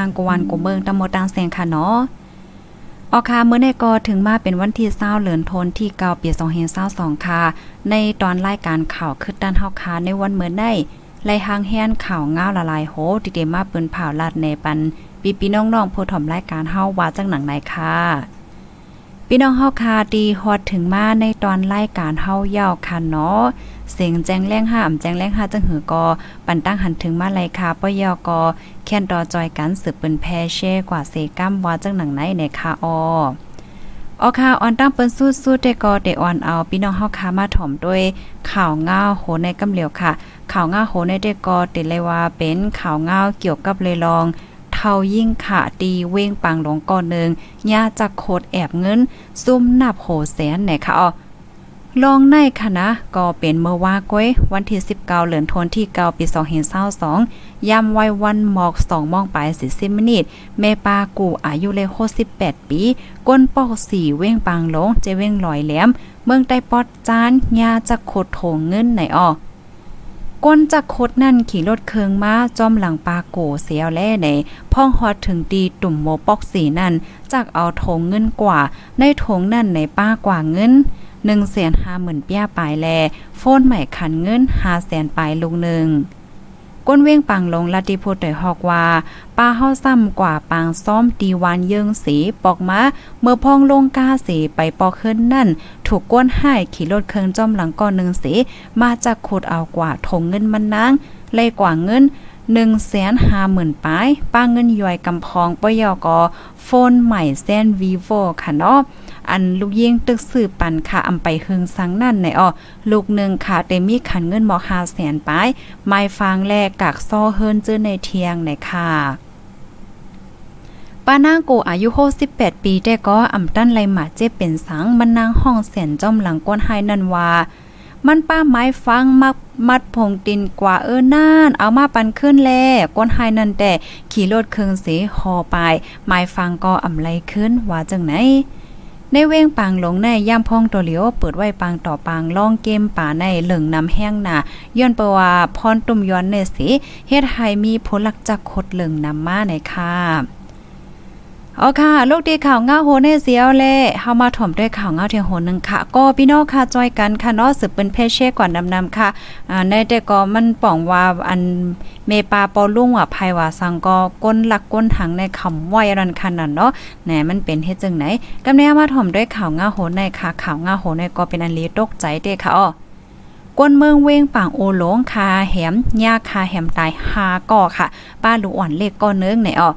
างกวนกเมืองตำบลตางแสงค่ะเนาะออคาเมื่อในกอถึงมาเป็นวันที่เศร้าเหลือนทนที่เกาเปียสองเฮนเศร้าสองค่ะในตอนรายการข่าวขึ้นด้านเฮาคาในวันเมื่อได้ไล่หางแฮนข่าวง้าวละลายโหติเดมาปืนเผาลาดในปันปีปีน้องๆผู้ถ่อมรายการเฮาว่าจังหนังไหนค่ะ พี่น้องเฮาคาดีฮอดถึงมาในตอนรายการเฮาเย่าค่ะเนาะเสียงแจ้งแรงห้ามแจ้งแรงห้าจังหือกอปันตั้งหันถึงมาไลยค่ะปยอกอแค้นรอจอยกันสืบเปิ้นแพเช่กว่าเซกัมว่าจังหนังไหนในค่ะออออค่ะออนตั้งเปิ้นสู้ๆแต่ก็ได้ออนเอาพี่น้องเฮาคามาถ่อมด้วยข่าวง้าวโหในกำเหลียวค่ะ ข่าวง้าวโหในเด็กก็ติเลยว่าเป็นข่าวง้าวเกี่ยวกับเลยลอง เทายิ่งขาดีเว้งปังหลงก่อนหนึ่งยาจากโคดแอบเงิน ซุ่มนับโหแสนไหนคะอ๋อลองในคณะก็เป็นเมื่อว่าก้อยวันที่ 19เหลือนทนที่เกาปี2022ยามวัยวันหมอก2มองปลาย40มินิตแม่ปากูอายุเลย68 ปี ก้นปอกสีเว้งปังหลงเจเว้งลอยแหลม เมืองใต้ปอดจานยาจะโคดโถงเงินไหนออ ก้นจากโคดนั่นขี่รถเคืองมาจอมหลังปาโกเสียวแล่ในพ่องฮอดถึงตีตุ่มโมปอกสีนั่นจากเอาถงเงินกว่า ในถงนั่นในป้ากว่าเงิน1 5 0 0 0 0เปียปลายแลโฟนใหม่คันเงิน5แสนปลายลุงหนึ่ง ก้นเว้งปังลงลาติโพูดได้ฮอกว่าป้าเฮาซ้ำกว่าปางซ้อมตีวานเยิงสีปอกมาเมื่อพองลงกาสีไปปอกขึ้นนั่น ถูกก้นให้ขี่รถเครื่องจอมหลังก้อนหนึ่งสีมาจากขุดเอากว่าถงเงินมันนางเลยกว่าเงิน1 5 0 0 0 0ปลายป้าเงินย่อยกำพองปยอกอโฟนใหม่แซนวีโวค่ะเนาะ อันลูกยิงตึกสืบปันค่ะอำไปหึงสังนั่นในอ้อลูกหนึ่งค่ะเตมีขันเงินหมอหาแสนปลายไม้ฟางแลกกักซ้อเฮิรนเจอในเทียงในค่ะป้านางโกอายุ68ปีแต่ก็อำตั้นไลหมาเจ็บเป็นสังมันนางห้องแสนจอมหลังก้นไห้นั่นว่ามันป้าไม้ฟังมักมัดพงตินกว่าเออน่าน เอามาปันขึ้นแลก้นไห้นั่นแต่ขี่รถเครื่องเสหอไปไม้ฟังก็อำไลขึ้นว่าจังไหน ในเว้งปางหลงในย่ำพองตัวเหลียวเปิดไว้ปางต่อปางล่องเกมป่าในเหลิงน้ำแห้งหนาย้อนเปว่าพรตุ่มย้อนในสิเฮ็ดให้มีผลลักจักคดเหลิงน้ำมาในค่ะเอาค่ะ ลูกดีข่าวเงาโหในเสียวแลเฮามาถ่อมด้วยข่าวเงาเทียงโหนึงค่ะ ก็พี่น้องค่ะจอยกันค่ะเนาะสืบเป็นเพชเช่ก่อนนำๆค่ะอ่าในแต่ก็มันป่องว่าอัน เมปาปอลุ่งว่าภัยว่าสังก็ก้นหลักก้นถังในคำไว้รันคันนั่นเนาะแหนมันเป็นเฮ็ดจังไหนกำเนียมาถ่อมด้วยข่าวง่าโหในค่ะข่าวง่าโหในก็เป็นอันลีตกใจเด้ค่ะอ้อก้นเมืองเวงป่างโอหลงคาแหมยาคาแหมตายหาก่อค่ะ ป้าหลูอ่อนเลขก้อนเนื้อไหนอ้อ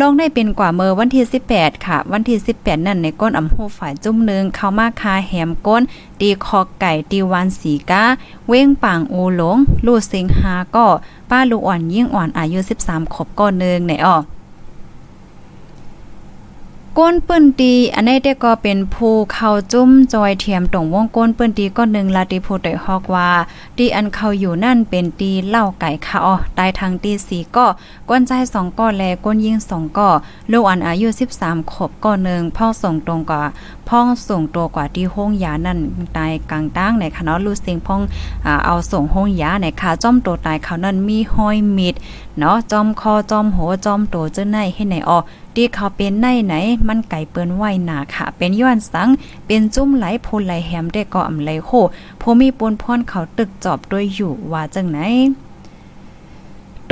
ลองได้เป็นกว่าเมื่อวันที่ 18 ค่ะ วันที่ 18 นั่นในก้นอำโหฝ่ายจุ่มนึงเข้ามาคาแหมก้น ตีคอไก่ตีวันสีกาเว้งปางโอหลง ลูดสิงหาก็ ป้าลูกอ่อนยิ่งอ่อนอายุ 13 ขบก้อนนึงในอ้อ ก้นปื้นตีอันนี้เด็กก็เป็นผู้เข้าจุ้มจอยเทียมตรงวงก้นปื้นตีก็หนึ่งลาติผู้ได้ฮอกว่าตีอันเขาอยู่นั่นเป็นตีเล่าไก่ค่ะอ๋อตายทางตีสีก็ก้นใจสองก้อแลก้นยิงสองก้อลูกอันอายุ 13ขบก้อหนึ่งพ่อส่งตรงกว่าพ่องส่งตัวกว่าที่ห้องยานั่นตายกลางตั้งในค่ะเนาะลูกเสียงพ่องเอาส่งห้องยาในค่ะจ้อมตัวตายเขานั่นมีห้อยมิดเนาะจอมคอจอมหัวจอมโตเจ้าในให้ไหนออดีเขาเป็นในไหน มันไก่เปิ้นไหวหนาค่ะ เป็นย้อนสัง เป็นจุ้มไหลพลไหลแหมได้ก็อำไหลโคผู้มีปนพรเขาตึกจอบด้วยอยู่ว่าจังไหน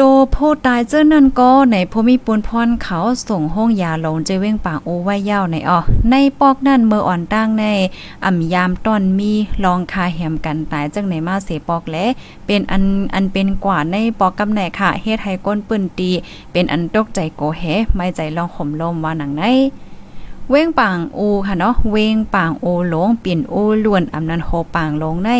โตผู้ตายเจ้านั่นก็ในพมีปุนพรเขาส่งห้องยาลงเจเว้งป่างโอไว้ยาวในอ๋อในปอกนั่นเมื่ออ่อนตั้งในอ่ำยามตอนมีลองคาแหมกันตายจังในมาเสปอกและเป็นอันอันเป็นกว่าในปอกกำแหนค่ะเฮ็ดให้ก้นปืนตี เป็นอันตกใจโกแฮไม่ใจลองข่มลมว่าหนังในเว้งป่างอูค่ะเนาะเว้งป่างโอหลงเปลี่ยนโอล้วนอำนันโฮป่างลงใน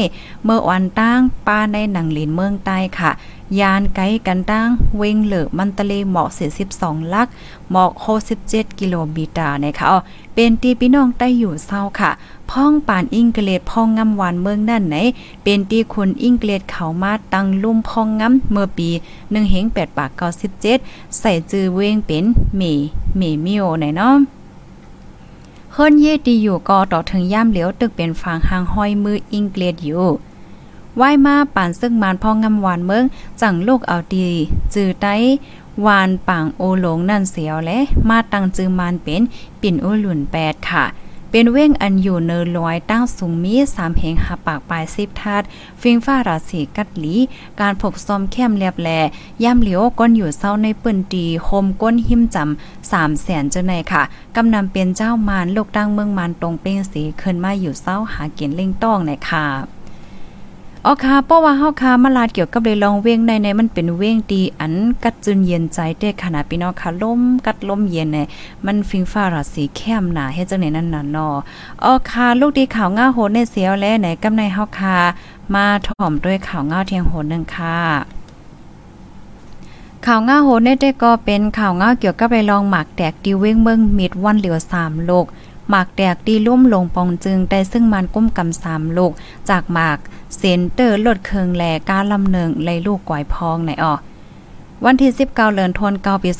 เมื่อวันตั้งป้าในหนังหลินเมืองใต้ค่ะ ยานไกกันตั้งเวงเหลือมันตะเลหมอกเสีย12ลักหมอกโค17กิโลเมตรนะคะอ๋อเป็นตีพี่น้องใต้อยู่เศร้าค่ะพ่องป่านอิงเกลดพ่องงำหวานเมืองนั่นไหน เป็นตีคนอิงเกลดเขามาตังลุ่มพ่องงำเมื่อปี1เฮง8ปาก97ใส่จือเวงเป็นเมเมมิโอไหนเนาะเฮิรนเยดีอยู่ก็ต่อถึงย่ามเหลียวตึกเป็นฟางหางห้อยมืออิงเกลดอยู่ ไหว้มาป่านซึ่งมานพ่องำหวานเมืองจังลูกเอาดีจือไต้วานป่างโอหลงนั่นเสียวและ มาตั้งจือมานเป็นปิ่นโอหลุนแปดค่ะ เป็นเว้งอันอยู่เนอลอยตั้งสูงมีสามเหงหาปากปลายสิบทัดฟิงฟ้าราศีกัดหลี การผกซอมเข้มเรียบแลย่ำเหลียวก้นอยู่เศร้าในปืนดีโคมก้นหิมจำสามแสนเจ้าในค่ะ กำนำเป็นเจ้ามารลูกดังเมืองมานตรงเป้งสีขึ้นมาอยู่เศร้าหาเกียนเล่งต้องในค่ะ ออค่ะเพราะว่าเฮาคามาลาดเกี่ยวกับเลยลองเว้งในในมันเป็นเว้งดีอันกัดจุนเย็นใจเด้ขนาดพี่น้องค่ะลมกัดลมเย็นเนี่ยมันฟิงฟ้าราศีเข้มหนาเฮ็ดจังไหนนั่นน่ะเนาะออค่ะลูกดีข่าวง่าโหในเสียวแลไหนกำในเฮาคามาถ่อมด้วยข่าวง่าเทียงโหนึงค่ะข่าวง่าโหในได้ก็เป็นข่าวง่าเกี่ยวกับไปลองหมากแตกดีเว้งเมืองมิดวันเหลียว3โลก หมากแตกดีลุ่มลงปองจึงได้ซึ่งมันกุ้มกำสามลูก จากหมากเซนเตอร์ลดเคืองแหลกาลำเนิงเลยลูกก่อยพองในออ วันที่19เดือนธันวาคมปี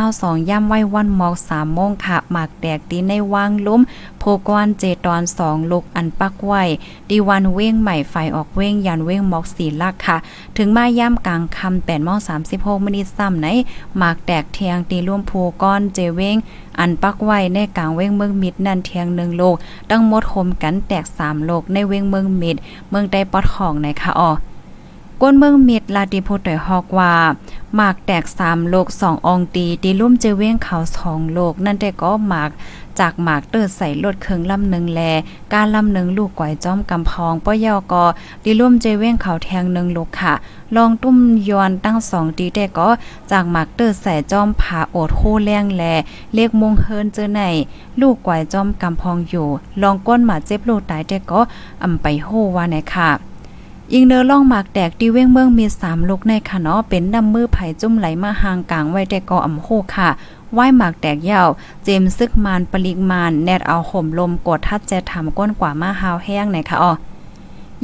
2022ย่ำไว้วันมอก3โมงค่ะ หมากแดกดีในวางลุ่มโพกวนเจตอน2ลูกอันปักไว้ ดีวันเว้งใหม่ไฟออกเว้งยันเว้งมอกสีลักค่ะ ถึงมาย่ำกลางคำ8โมง36มินิซ้ำในหมากแดกเทียงตีร่วมโพก้อนเจเว้งอันปักไว้ในกลางเว้งเมืองมิดนั่นเทียงหนึ่งโลกตั้งหมดโฮมกันแตก3โลกในเว้งเมืองมิด เมืองใต้ปอดของในค่ะอ๋อ ก้นเมืองมิดลาติโพตอยฮอกว่าหมากแตกสามโลกสององตีตีลุ่มเจเว้งเขาสองโลก นั่นแต่ก็หมากจากหมากเติดใส่ลดเคืองลำหนึ่งแล การลำหนึ่งลูกก่อยจ้อมกำพองป้อยอกอดีลุ่มเจเว้งเขาแทงหนึ่งลูกค่ะ ลองตุ้มยอนตั้งสองตีแต่ก็จากหมากเติดใส่จอมผาโอดโคแรงแลเรียกมงเฮินเจอไหน ลูกก่อยจ้อมกำพองอยู่ ลองก้นหมาเจ็บลูกตายแต่ก็อำไปโฮว่าไหนค่ะ ยิงเนอล่องหมากแตกที่เว้งเมืองมีสามลูกในค่ะเนาะเป็นน้ำมือไผ่จุ่มไหลมาห่างกลางไว้แต่กออำโคค่ะไหว้หมากแตกยาว เจมซึกมานปริกมาน แนดเอาห่มลมกดทัดแจถาก้นกว่ามาหาวแห้งไหนค่ะอ๋อ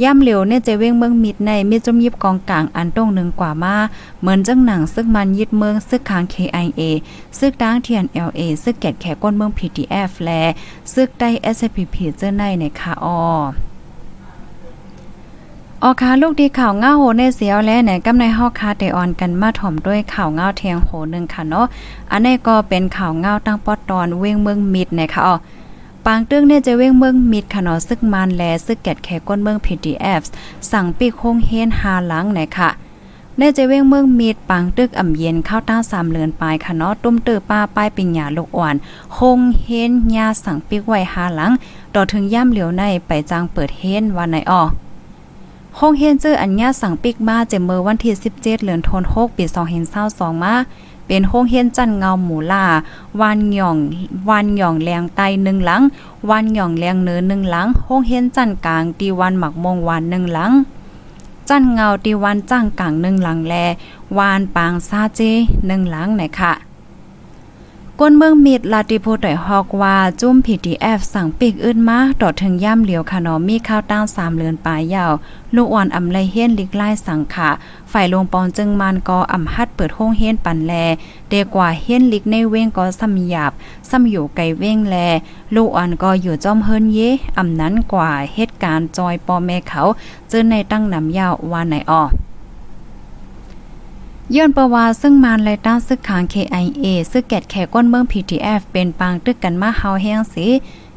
ย่ำเหลียวเนี่ยจะเว้งเมืองมิดในมีจุ่มยิบกองกลางอันตรงหนึ่งกว่ามา เหมือนจังหนังซึกมันยึดเมืองซึกคาง KIA ซึกดังเทียน LA ซึกแกดแขก้นเมือง PTF แลซึกได้ SPP เจอในในค่ะอ๋อ ออคาลูกดีข่าวเงาโหในเสียวและไหนกำในฮอกคาเตออนกันมาถ่อมด้วยข่าวเงาเทียงโหนึงค่ะเนาะอันนี้ก็เป็นข่าวเงาตั้งปอดตอนเว้งเมืองมิดนะคะอ๋อปางเตึ้องเนี่ยจะเว้งเมืองมิดค่ะเนาะซึกมันแลซึกแกดแขก้นเมือง PDF สั่งปีโคงเฮนหาหลังไหนค่ะในจะเว้งเมืองมีดปังตึกอ่ำเย็นเข้าตั้งสามเลือนปลายค่ะเนาะตุ้มเตอป้าป้ายปิญญาลูกอ่อนคงเฮนยาสั่งปีกไว้หาหลัง ต่อถึงย่ำเหลียวในไปจางเปิดเฮนวันไหนอ้อ ห้องเฮียนเจออัญญาสั่งปิกมาเจมเมื่อวันที่17เดือนธันวาคมปี2022มาเป็นห้องเฮียนจันเงาหมูล่าวานหย่องวานหย่องแรงไตหนึ่งหลังวานหย่องแรงเนื้อหนึ่งหลังห้องเฮียนจันกลางตีวันหมักมงวานหนึ่งหลัง จันเงาตีวันจ้างกลางหนึ่งหลังแลวานปางซาเจหนึ่งหลังไหนค่ะ ก้นเมืองมิดลาติโพดอยฮอกว่าจุ้ม PDF สั่งปีกอื่นมาต่อถึงย่ำเหลียวค่ะเนาะมีข้าวตั้ง3เลือนปลายยาว ลูกอ่อนอำไลเฮียนลิกไล่สังขาฝ่ายลงปอนจึงมันก็อำฮัดเปิดห้องเฮียนปันแลเดกว่าเฮียนลิกในเว้งก็ซ้ำหยาบซ้ำอยู่ไกลเว้งแล ลูกอ่อนก็อยู่จอมเฮิรนเยอำนั้นกว่าเหตุการณ์จอยปอแม่เขาเจอในตั้งนำยาวว่าไหนออ ย้อนประวาซึ่งมานไลต้าซึกขาง KIA ซึกแกดแขก้นเมือง PTF เป็นปางตึกกันมาเฮาแห้งสิ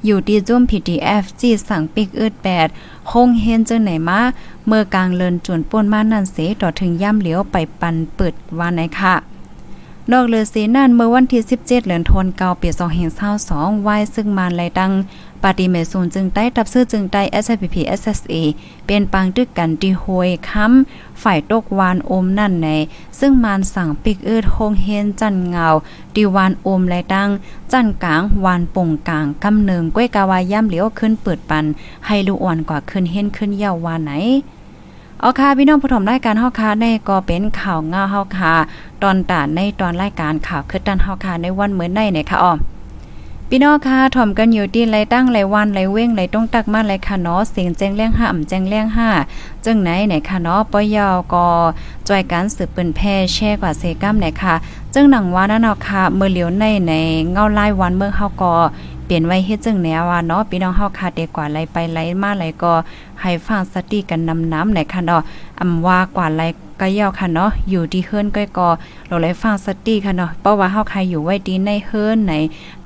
อยู่ดีจุ่ม PTF จีสั่งปิกอืดแปดคงเห็นจังไหนมาเมื่อกลางเลินจวนป่นมานั่นเสต่อถึงย่ำเหลียวไปปันเปิดวานไหนค่ะ นอกเลือสีนั่นเมื่อวันที่ 17เดือนธันวาคมปี2522ไว้ซึ่งมานไลตัง ปาติเมซูนจึงได้ตับซื้อจึงได้ SPP SSA เป็นปังตึกกันที่หวยค้ำฝ่ายตกวานอมนั่นใน ซึ่งมานสั่งปิกอืดโฮงเฮนจันเงาดีวานอมและดัง จันกลางวานป่งกลางกำเนิงก้วยกาวาย่ำเหลียวขึ้นเปิดปัน ให้ลูอ่อนกว่าขึ้นเฮนขึ้นเยาววานไหนเอาค่ะพี่น้องผู้ชมรายการเฮาค่ะในก็เป็นข่าวเงาเฮาค่ะตอนตานในตอนรายการข่าวคือตันเฮาค่ะในวันเหมือนในเนี่ยค่ะอ๋อ พี่น้องค่ะถ่อมกันอยู่ดีไรตั้งไรวันไรเว้งไรต้องตักมาไรค่ะเนาะเสียงแจ้งเลี้ยงห้าอ่ำแจ้งเลี้ยงห้าจึงไหนไหนค่ะเนาะปอยาวก็จอยการสืบปืนแพ่แช่กว่าเซกัมไหนค่ะจึงหนังว่านั่นเนาะค่ะเมื่อเหลียวในในเงาไล่วันเมื่อเฮาก็ปลี่ยนไว้เฮ็ดจึงแนวว่าเนาะพี่น้องเฮาค่ะเด็กกว่าไหลไปไหลมาไหลก็ ให้ฟังสติกันนำน้ำไหนค่ะเนาะอำว่ากว่าไหลก็ยาวค่ะเนาะอยู่ที่เฮือนก้อยก็เราเลยฟังสติค่ะเนาะเพราะว่าเฮาใครอยู่ไว้ดีในเฮือนไหน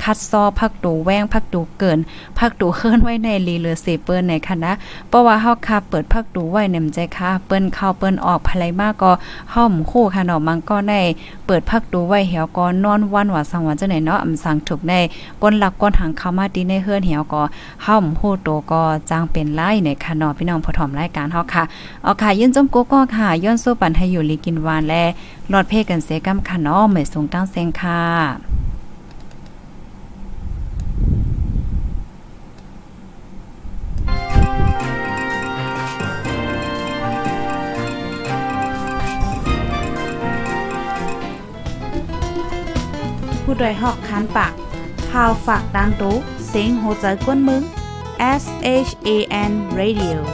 คัดซอพักตูแว้งพักตูเกิน พักตูเฮือนไว้ในลีเลือเสเปิ้นไหนค่ะนะเพราะว่าเฮาคาเปิดพักตูไว้เนี่ยมใจค่ะเปิ้นเข้าเปิ้นออกภายมากก็เฮาหมคู่ค่ะเนาะมันก็ได้เปิดพักตูไว้เหี่ยวก็นอนวันว่าสังวันจังไหนเนาะอำสังถูกได้ก้นหลักก้นหางเข้ามาดีในเฮือนเหี่ยวก็เฮาหมคู่โตก็จางเป็นไล่ในค่ะเนาะพี่น้องผู้ถอมรายการเฮาค่ะเอาค่ะยินจมโกก็ค่ะย้อนสู้ปันให้อยู่ลีกินวานและหลอดเพ่กันเสกำค่ะเนาะเหมยสูงตั้งเซงค่ะผู้ดยหอกคันปากพาวฝากดังตู้เสียงโหใจกวนมึง S H A N Radio